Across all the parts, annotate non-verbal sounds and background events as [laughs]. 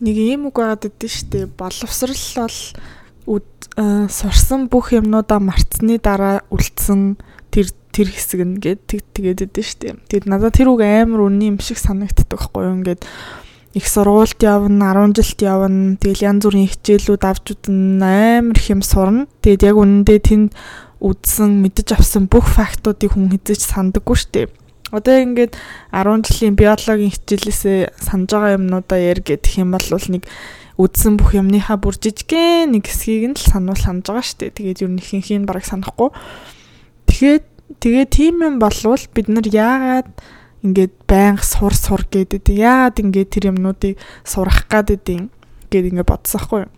нэг ийм үг байгаад идэв штэ боловсрал бол сурсан бүх юмнуудаа марцсны дараа үлдсэн тэр тэр хэсэг нь гээд тэгээд идэв штэ. Тэгэд надад тэр үг амар үнэн юм шиг санагддаг байхгүй юу ингээд их сургуульд явна 10 жилд явна тэгэл янз бүрийн хичээлүүд авч удаа амар их юм сурна. Тэгэд яг үнэндээ тэнд үдсэн мэдэж авсан бүх фактуудыг хүн хэзээ ч сандаггүй штэ Одоо ингээд 10 жилийн биологийн хичээлээсээ санаж байгаа юмнуудаа яар гэх юм бол нэг үдсэн бүх юмныхаа бүр жижигхэн нэг хэсгийг нь л сануул санаж байгаа шүү дээ. Тэгээд юу нэхинх нь бараг санахгүй. Тэгээд тэгээд тийм юм болвол бид нар яагаад ингээд байнга сур сур гэдэг. Яагаад ингээд тэр юмнуудыг сурах гад идэв гэд ингээд бодсохгүй юу.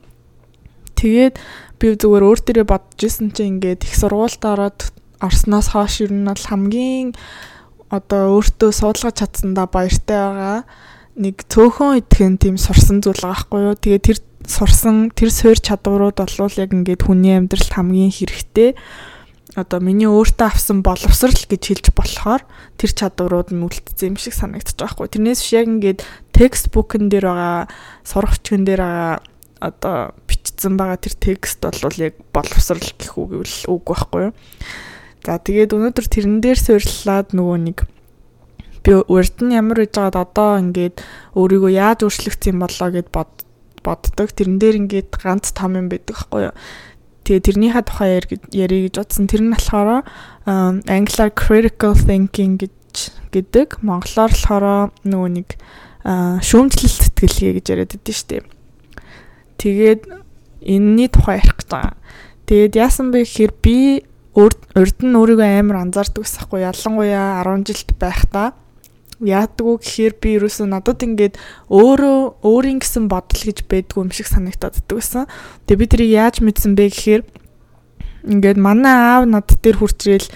Тэгээд би зүгээр өөр дээрээ бодож исэн чинь ингээд их сургуульд ороод орсноос хойш ер нь бол хамгийн одоо өөртөө суулгаж чадсандаа баяртай байгаа. Нэг цөөхөн итгэн тийм сурсан зүйл аахгүй юу. Тэгээ тэр сурсан тэр суурь чадварууд болвол яг ингээд хүний амьдралд хамгийн хэрэгтэй. Одоо миний өөртөө авсан боловсрал гэж хэлж болохоор тэр чадварууд нь үлдсэн юм шиг санагдчих واخгүй. Тэрнээс биш яг ингээд текстбукэн дээр байгаа, сурах чигэн дээр байгаа одоо бичсэн байгаа тэр текст бол яг боловсрал гэх үг гэвэл үг байхгүй юу. За тэгээд өнөөдөр тэрэн дээр суйрлаад нөгөө нэг би урд нь ямар гэж байгаад одоо ингээд өөрийгөө яаж өөрчлөгдсөн болоо гэд бод боддог. Тэрэн дээр ингээд ганц том юм байдаг байхгүй юу? Тэгээ тэрнийхээ тухай ярих гэж бодсон. Тэр нь болохоор англиар critical thinking гэж гэдэг. Монголоор болохоор нөгөө нэг шүүмжлэл сэтгэлгээ гэж яриад байдаг шүү дээ. Тэгээд энэний тухай ярих гэж байгаа. Тэгээд яасан бэ гэхээр би урд нь өөрийгөө амар анзаардаг гэсэхгүй. Ялангуяа 10 жилд байхдаа яадаггүй гэхээр би ерөөсөө надад ингээд өөрөө өөрийн гэсэн бодол гэж байдгүй юм шиг санагдаад байсан. Тэгээ би тэрийг яаж мэдсэн бэ гэхээр ингээд манай аав над дээр хурцрэл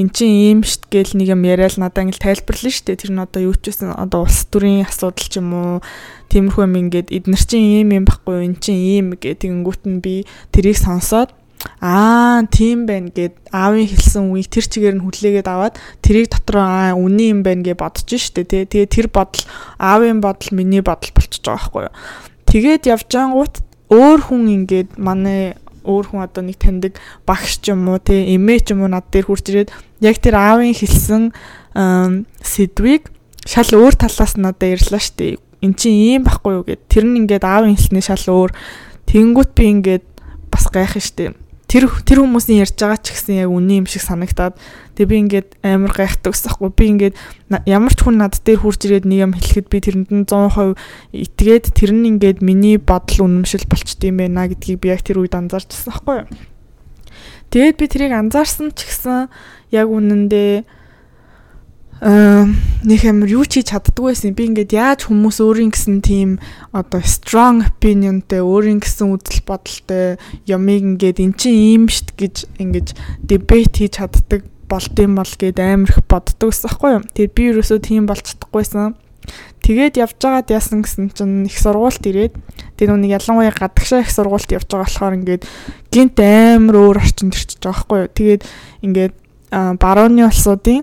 эн чин ийм штт гээл нэг юм яриад надад ингээл тайлбарлана штэ. Тэр нь одоо юу ч байсан одоо улс төрийн асуудал ч юм уу. Тиймэрхүү юм ингээд эднэр чин ийм юм байхгүй эн чин ийм гэх тэгэнгүүт нь би тэрийг сонсоод Аа, тийм байна гэд аавын хэлсэн үгийг тэр чигээр нь хүлээгээд аваад тэрийг дотроо аа үний юм байна гэж бодож штэ тий. Тэгээ тэр бодол аавын бодол миний бодол болчихж байгаа байхгүй юу. Тэгээд явж ангууд өөр хүн ингээд манай өөр хүн одоо нэг таньдаг багш ч юм уу тий эмээ ч юм уу над дээр хурж ирээд яг тэр аавын хэлсэн сэдвийг шал өөр талаас нь надад ярьлаа штэ. Эн чинь ийм байхгүй юу гэд тэр нь ингээд аавын хэлснээ шал өөр тэнгүүт би ингээд бас гайхах штэ тэр тэр хүмүүсийн ярьж байгаа ч гэсэн яг үний юм шиг санагтаад тэгээ би ингээд амар гайхдаг усахгүй би ингээд ямар ч хүн над дээр хурж ирээд нэг юм хэлэхэд би тэрэнд нь 100% итгээд тэр нь ингээд миний бодол үнэмшил болчт юм байна гэдгийг би яг тэр үед анзаарчихсан байхгүй юу Тэгээд би тэрийг анзаарсан ч гэсэн яг үнэндээ нэг амар юу ч хийж чаддгүй байсан. Би ингээд яаж хүмүүс өөрийн гэсэн тийм одоо strong opinionтэй өөрийн гэсэн үзэл бодолтой ямиг ингээд эн чинь ийм штт гэж ингээд debate хийж чаддаг болдсон бол гэд амар их боддог ус байхгүй юу. Тэр би юусоо тийм болж чадахгүйсэн. Тэгээд явж байгаад яасан гэсэн чинь их сургуульд ирээд тэр нүг ялангуяа гадагшаа их сургуульд явж байгаа болохоор ингээд гинт амар өөр орчинд ирчихэж байгаа байхгүй юу. Тэгээд ингээд барууны улсуудын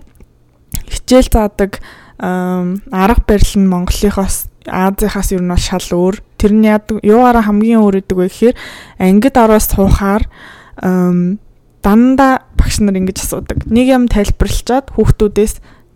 хичээл заадаг арга барил нь Монголынхоос Азийнхаас ер нь шал өөр. Тэр нь юугаараа хамгийн өөр гэдэг вэ гэхээр ангид ороос суухаар дандаа багш нар ингэж асуудаг. Нэг юм тайлбарлачаад хүүхдүүдээс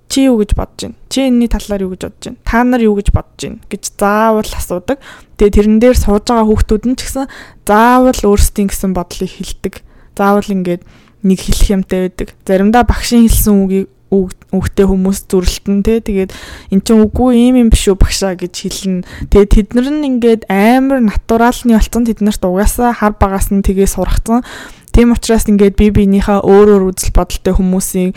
чи юу гэж бодож байна? Чи энэний талаар юу гэж бодож байна? Та нар юу гэж бодож байна гэж заавал асуудаг. Тэгээ тэрэн дээр сууж байгаа хүүхдүүд нь ч гэсэн заавал өөрсдийн гэсэн бодлыг хэлдэг. Заавал ингээд нэг хэлэх юмтай байдаг. Заримдаа багшийн хэлсэн үгийг үгтэй хүмүүс зүрлэлтэн те тэгээд эн чинь үгүй ийм юм биш үү багшаа гэж хэлнэ. Тэгээд тэд нар нь ингээд амар натуралны болцсон тэд нарт угаасаа хар багаас нь тгээ сургацсан. Тийм учраас ингээд би биенийхээ өөр өөр үзэл бодолтой хүмүүсийн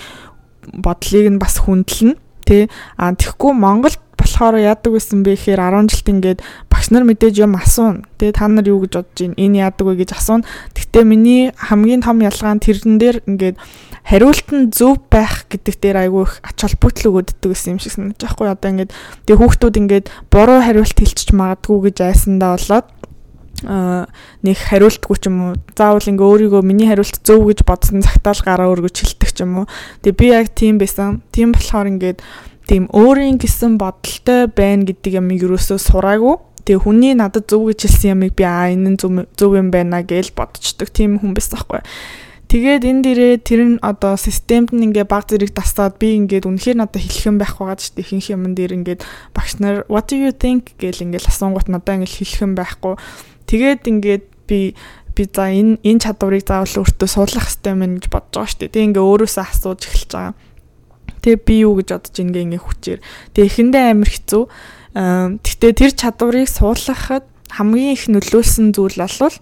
бодлыг нь бас хүндэлнэ. Тэ а тэгэхгүй Монголд болохоор яадаг байсан бэ гэхээр 10 жилд ингээд багш нар мэдээж юм асууна. Тэгээ та нар юу гэж бодож байна? Энэ яадаг вэ гэж асууна. Гэхдээ миний хамгийн том ялгаа нь тэрэн дээр ингээд хариулт нь зөв байх гэдэг дээр айгүй их ач холбогдол өгödдөг гэсэн юм шиг санагдаж байхгүй одоо ингээд тэгээ хүүхдүүд ингээд буруу хариулт хэлчих магадгүй гэж айсандаа болоод нэг хариултгүй ч юм уу заавал ингээ өөрийгөө миний хариулт зөв гэж бодсон цагтаал гараа өргөж хэлдэг ч юм уу тэгээ би яг тийм байсан тийм болохоор ингээд тийм өөрийн гэсэн бодолтой байна гэдэг юм ерөөсөө сураагүй Тэгээ хүний надад зөв гэж хэлсэн ямыг би аа энэ нь зөв юм байна гэж бодчихдог тийм хүн байсан байхгүй. Тэгээд энэ дээрээ тэр нь одоо системд нь ингээ баг зэрэг тасаад би ингээд үнэхээр надад хэлэх юм байх байгаа ч ихэнх юм дээр ингээд багш нар what do you think гэл ингээл асуунгууд надад ингээл хэлэх юм байхгүй. Тэгээд ингээд би би за энэ энэ чадварыг заавал өөртөө суулгах хэрэгтэй мэн гэж бодож байгаа шүү дээ. Тэгээ ингээ өөрөөсөө асууж эхэлж байгаа. Тэгээ би юу гэж бодож ингээ ингээ хүчээр. Тэгээ эхэндээ амар хэцүү. Гэхдээ тэр чадварыг суулгахад хамгийн их нөлөөлсөн зүйл бол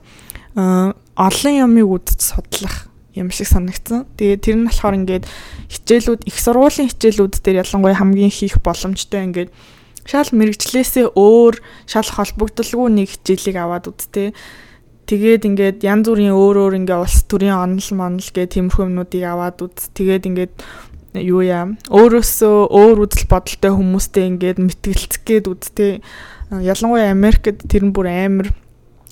олон юмыг үдж судлах юм шиг санагдсан. Тэгээ тэр нь болохоор ингээд хичээлүүд их сургуулийн хичээлүүд дээр ялангуяа хамгийн их боломжтой ингээд шал мэрэгчлээсээ өөр шал холбогдлгүй нэг хичээлийг аваад үзтээ. Тэгээд ингээд янз бүрийн өөр өөр ингээ улс төрийн онол монол гэх тиймэрхүү юмнуудыг аваад үз. Тэгээд ингээд юу яа өөрөөсөө өөр үзэл бодолтой хүмүүстэй ингээд мэтгэлцэх гээд үдтэй. Ялангуяа Америкт тэр нь бүр амар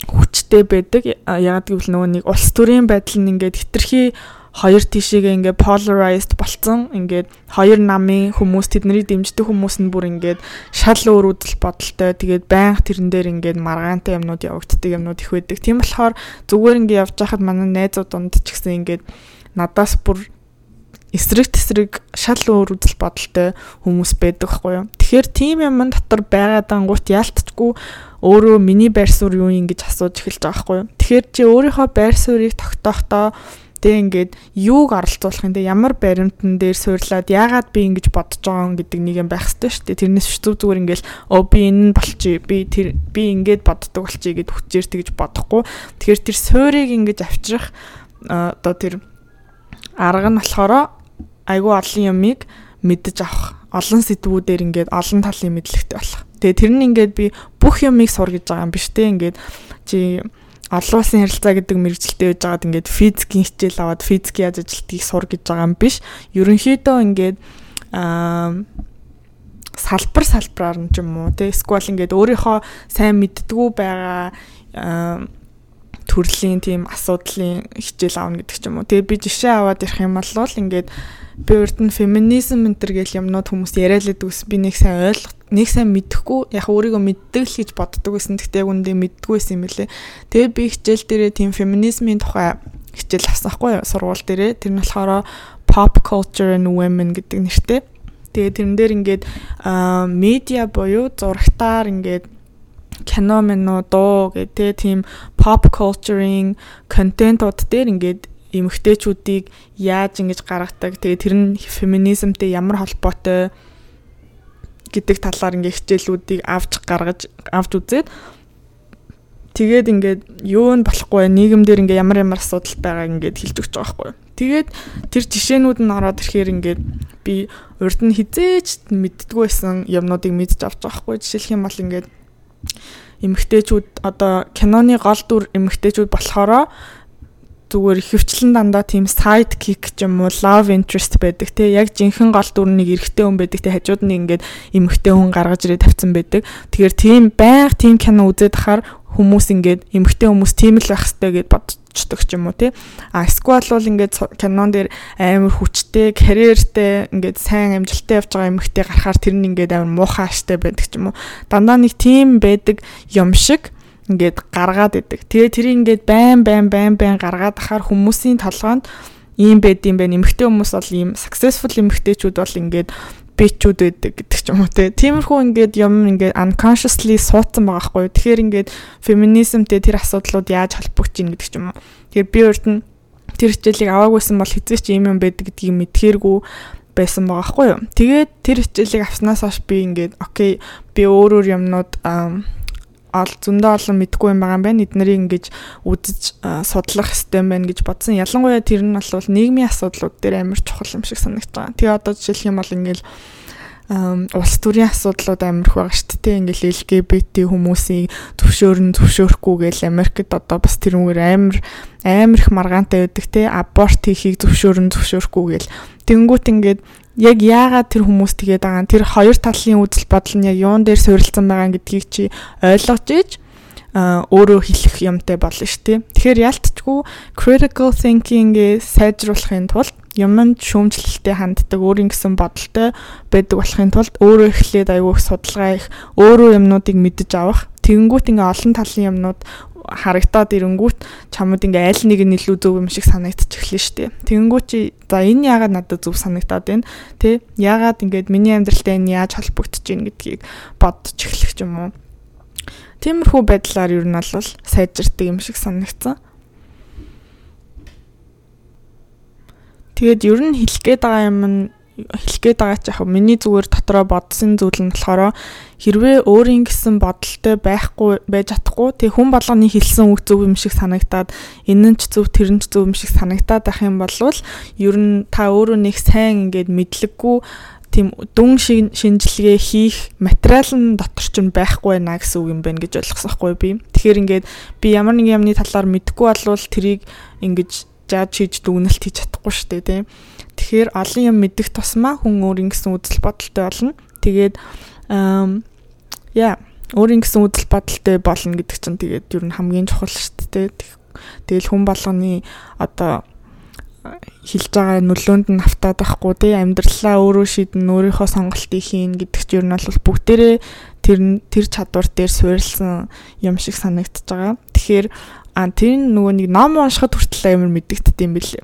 хүчтэй байдаг. Ягаад гэвэл нөгөө нэг улс төрийн байдал нь ингээд хитрхи хоёр тишээгээ ингээд polarized болцсон ингээд хоёр намын хүмүүс тэднийг дэмждэг хүмүүс нь бүр ингээд шал өөр үзэл бодолтой. Тэгээд байнга тэрэн дээр ингээд маргаантай юмнууд явагддаг юмнууд их байдаг. Тийм болохоор зүгээр ингээд явж байхад манай найзууд донд ч гэсэн ингээд надаас бүр эсрэг тесрэг шал өөр үзэл бодолтой хүмүүс байдаг хгүй юу. Тэгэхээр тийм юм дотор байгаад ангуут яалтчгүй өөрөө миний байр суурь юу юм гэж асууж эхэлж байгаа хгүй юу. Тэгэхээр чи өөрийнхөө байр суурийг тогтоохдоо тэг ингээд юуг оролцуулах юм те ямар баримтан дээр суурлаад яагаад би ингэж бодож байгаа юм гэдэг нэг юм байх хэрэгтэй шүү дээ. Тэрнээс зүг зүгээр ингээл оо би энэ нь болчих би тэр би ингээд боддог болчих гэд хүчээр тэгж бодохгүй. Тэгэхээр тэр суурийг ингэж авчрах одоо тэр арга нь болохоор айгүй олон юмыг мэдэж авах олон сэдвүүдээр ингээд олон талын мэдлэгтэй болох. Тэгээ тэр нь ингээд би бүх юмыг сур гэж байгаа юм биш те ингээд чи олон улсын харилцаа гэдэг мэрэгчлэлтэй байж байгаад ингээд физикийн хичээл аваад физикийн яаж ажилтгийг сур гэж байгаа юм биш. Ерөнхийдөө ингээд аа салбар салбараар нь ч юм уу те эсвэл ингээд өөрийнхөө сайн мэддгүү байгаа төрлийн тийм асуудлын хичээл аавна гэдэг ч юм уу. Тэгээ би жишээ аваад ирэх юм бол ингээд би урд нь феминизм энэ төр гэл юмнууд хүмүүс яриалаад үс би нэг сайн ойлгох нэг сайн мэдэхгүй яг өөрийгөө мэддэг л гэж боддог байсан. Тэгтээ үндэ мэддгүй байсан юм лээ. Тэгээ би хичээл дээрээ тийм феминизмын тухай хичээл авсан хгүй сургууль дээрээ. Тэр нь болохоор pop culture and women гэдэг нэртэй. Тэгээ тэрэн дээр ингээд медиа буюу зурагтаар ингээд кино мэнүү дуу гэдэг тийм pop culture-ing контентууд дээр ингээд эмэгтэйчүүдийг яаж ингэж гаргадаг. Тэгээ тэр нь феминизмтэй ямар холбоотой гэдэг талаар ингээ хичээлүүдийг авч гаргаж авч үзээд тэгээд ингээд юу нь болохгүй нийгэм дээр ингээ ямар ямар асуудал байгааг ингээд хэлж өгч байгаа байхгүй. Тэгээд тэр жишээнүүд нь ороод ирэхээр ингээд би урд нь хизээч мэддгүй байсан юмнуудыг мэдж авч байгаа байхгүй. Жишээлх юм бол ингээд эмэгтэйчүүд одоо киноны гол дүр эмэгтэйчүүд болохоро зүгээр хөвчлэн дандаа тийм side kick ч юм уу love interest байдаг те. Яг жинхэнэ гол дүр нэг эрэгтэй хүн байдаг те. Хажууд нь ингээд эмэгтэй хүн гаргаж ирээ тавьсан байдаг. Тэгэхээр тийм байнга тийм кино үзээд ахаар хүмүүс ингээд эмэгтэй хүмүүс тийм л байх хэрэгтэй гэд бодчихдог ч юм уу те. А эсвэл бол ингээд кинон дээр амар хүчтэй карьертэй ингээд сайн амжилттай явж байгаа эмэгтэй гарахаар тэр нь ингээд амар муухай аштай байдаг ч юм уу. Дандаа нэг тийм байдаг юм шиг ингээд гаргаад идэг. Тэгээ тэр ингээд байн байн байн байн гаргаад ахаар хүмүүсийн толгоонд ийм байд юм байна. Эмэгтэй хүмүүс бол ийм successful эмэгтэйчүүд бол ингээд бичүүд байдаг гэдэг ч юм уу те. Тиймэрхүү ингээд юм ингээд unconsciously суудсан байгаа хгүй. Тэгэхээр ингээд феминизмтэй тэр асуудлууд яаж холбогдож ийн гэдэг ч юм уу. Тэгэхээр би урд нь тэр хичээлийг аваагүйсэн бол хэзээ ч ийм юм байдаг гэдгийг мэдхээргүй байсан байгаа хгүй юу. Тэгээд тэр хичээлийг авснаас хойш би ингээд окей би өөр өөр юмнууд ол зөндөө олон мэдгүй юм байгаа юм байна. Эднэрийг ингэж үзэж судлах хэрэгтэй байна гэж бодсон. Ялангуяа тэр нь бол нийгмийн асуудлууд дээр амар чухал юм шиг санагдаж байгаа. Тэгээ одоо жишээлх юм бол ингээл улс төрийн асуудлууд амирх байгаа шүү дээ. Ингээл LGBT хүмүүсийг зөвшөөрн зөвшөөрөхгүй гээл Америкт одоо бас тэрүүгээр амир амар их маргаантай байдаг те аборт хийхийг зөвшөөрн зөвшөөрөхгүй гээл. Тэнгүүт ингээд яг яагаад тэр хүмүүс тэгээд байгаа тэр хоёр талын үзэл бодол нь яг юун дээр суурилсан байгаа гэдгийг чи ойлгож иж өөрөө хэлэх юмтай болно шүү дээ. Тэгэхээр ялтчгүй critical thinking-ийг сайжруулахын тулд юмд шүүмжлэлтэй ханддаг өөрийн гэсэн бодолтой байдаг болохын тулд өөрөө эхлээд аягүй их судалгаа их өөрөө юмнуудыг мэдэж авах тэгэнгүүт ингээ олон талын юмнууд харагдаад ирэнгүүт чамд ингээ аль нэг нь илүү зөв юм шиг санагдчих эхлэн штэ. Тэгэнгүүт чи за энэ яагаад надад зөв санагдаад байна? Тэ яагаад ингээд миний амьдралтай энэ яаж холбогдож байна гэдгийг бодож эхлэх юм уу? Тиймэрхүү байдлаар ер нь бол сайжирдаг юм шиг санагдсан. Тэгээд ер нь хэлэх гээд байгаа юм нь хэлэх гээд байгаа ч яг миний зүгээр дотроо бодсон зүйл нь болохоор хэрвээ өөрийн гэсэн бодолтой байхгүй байж чадахгүй тэг хүн болгоны хэлсэн үг зөв юм шиг санагтаад энэ нь ч зөв тэр нь ч зөв юм шиг санагтаад байх юм бол ер нь та өөрөө нэг сайн ингээд мэдлэггүй тийм дүн шинжилгээ хийх материал нь дотор ч байхгүй байна гэсэн үг юм байна гэж ойлгосон байхгүй би. Тэгэхээр ингээд би ямар нэг юмны талаар мэдэхгүй болвол тэрийг ингэж жаад хийж дүгнэлт хийж чадахгүй шүү дээ тийм. Тэгэхээр олон юм мэдэх тусмаа хүн өөрийн гэсэн үзэл бодолтой болно. Тэгээд яа өөрийн гэсэн үзэл бодолтой болно гэдэг чинь тэгээд ер нь хамгийн чухал шүү дээ. Тэгэл хүн болгоны одоо хэлж байгаа нөлөөнд нь автаад байхгүй тий амьдралаа өөрөө шийдэн өөрийнхөө сонголтыг хийн гэдэг чинь ер нь бол бүгдээрээ тэр тэр чадвар дээр суурилсан юм шиг санагдаж байгаа. Тэгэхээр А тэр нөгөө нэг ном уншихад хүртэл амар мэддэгддэм юм билээ.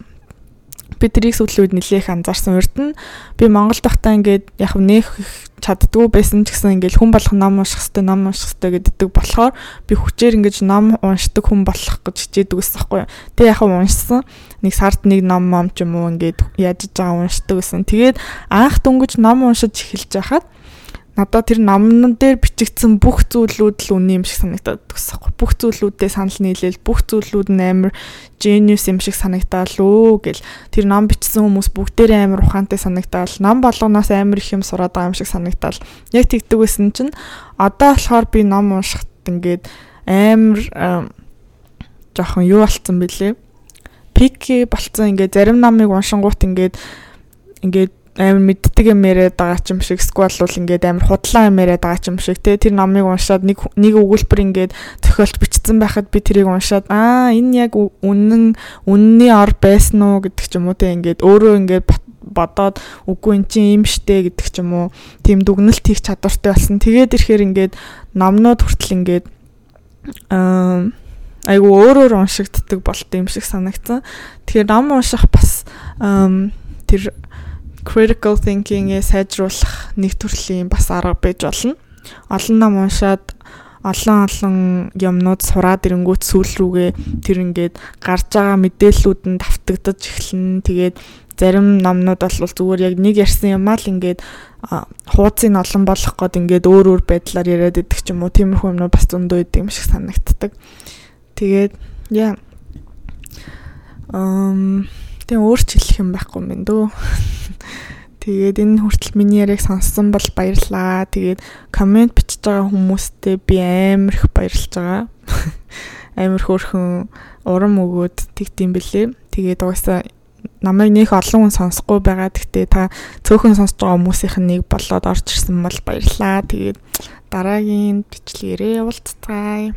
Би тэрийг сүүлийн үед нэлээх анзаарсан. Урд нь би Монголд байхдаа ингээд яг нэх чаддгүй байсан ч гэсэн ингээд хүн болох ном унших хэрэгтэй, ном унших хэрэгтэй гэддэг болохоор би хүчээр ингээд ном уншдаг хүн болох гэж хичээдэг байсан байхгүй юу. Тэг яг уншсан. Нэг сард нэг ном мом ч юм уу ингээд яаж байгаа уншдаг байсан. Тэгээд анх дөнгөж ном уншиж эхэлж байхад надад тэр номн дээр бичигдсэн бүх зүйлүүд л үний юм шиг санагдаад төгсөхгүй. Бүх зүйлүүдээ санал нийлээл бүх зүйлүүд нь амар genius юм шиг санагдаал өө гэл тэр ном бичсэн хүмүүс бүгдээрээ амар ухаантай санагдаал ном болгоноос амар их юм сураад байгаа юм шиг санагдаал. Яг тэгдэг байсан чинь одоо болохоор би ном уншихад ингээд амар жоохон юу болцсон бэлээ. Пики болцсон ингээд зарим номыг уншингууд ингээд ингээд амар мэддэг юм яриад байгаа ч юм шиг сквал бол ингээд амар худлаа юм яриад байгаа ч юм шиг те. Тэр номыг уншаад нэг нэг өгүүлбэр ингээд зохиолч бичсэн байхад би тэрийг уншаад аа энэ яг үнэн үнний ор байсан уу? гэдэг ч юм уу те. Ингээд өөрөө ингээд бодоод үгүй эн чинь юм штэ гэдэг ч юм уу. Тийм дүгнэлт хийх чадвартай болсон. Тэгээд ирэхээр ингээд номнууд хүртэл ингээд аа айгу өөрөөр уншигддаг болт юм шиг санагдсан. Тэгэхээр ном унших бас тэр critical thinking-ээ сайжруулах нэг төрлийн бас арга байж болно. Олон ном уншаад олон олон юмнууд сураад ирэнгүүт сүүл рүүгээ тэр ингээд гарч байгаа мэдээллүүд нь давтагдаж эхэлнэ. Тэгээд зарим номнууд бол зүгээр яг нэг ярьсан юм аа л ингээд хуудсыг олон болгох гээд ингээд өөр өөр байдлаар яриад идэх ч юм уу тиймэрхүү юмнууд бас зөндөө идэв юм шиг санагддаг. Тэгээд яа ам тэг өөрч хэлэх юм байхгүй юм дөө. Тэгээд энэ хүртэл миний яриг сонссон бол баярлаа. Тэгээд комент бичиж байгаа хүмүүстээ би амар их баярлж байгаа. [laughs] Амар хөөрхөн урам өгөөд тэгтiin бэлээ. Тэгээд угаасаа намайг нөх олон хүн сонсохгүй байгаа. Гэхдээ та цөөхөн сонсож байгаа хүмүүсийнх нь нэг болоод орж ирсэн бол баярлаа. Тэгээд дараагийн бичлэгээрээ уулзцгаая.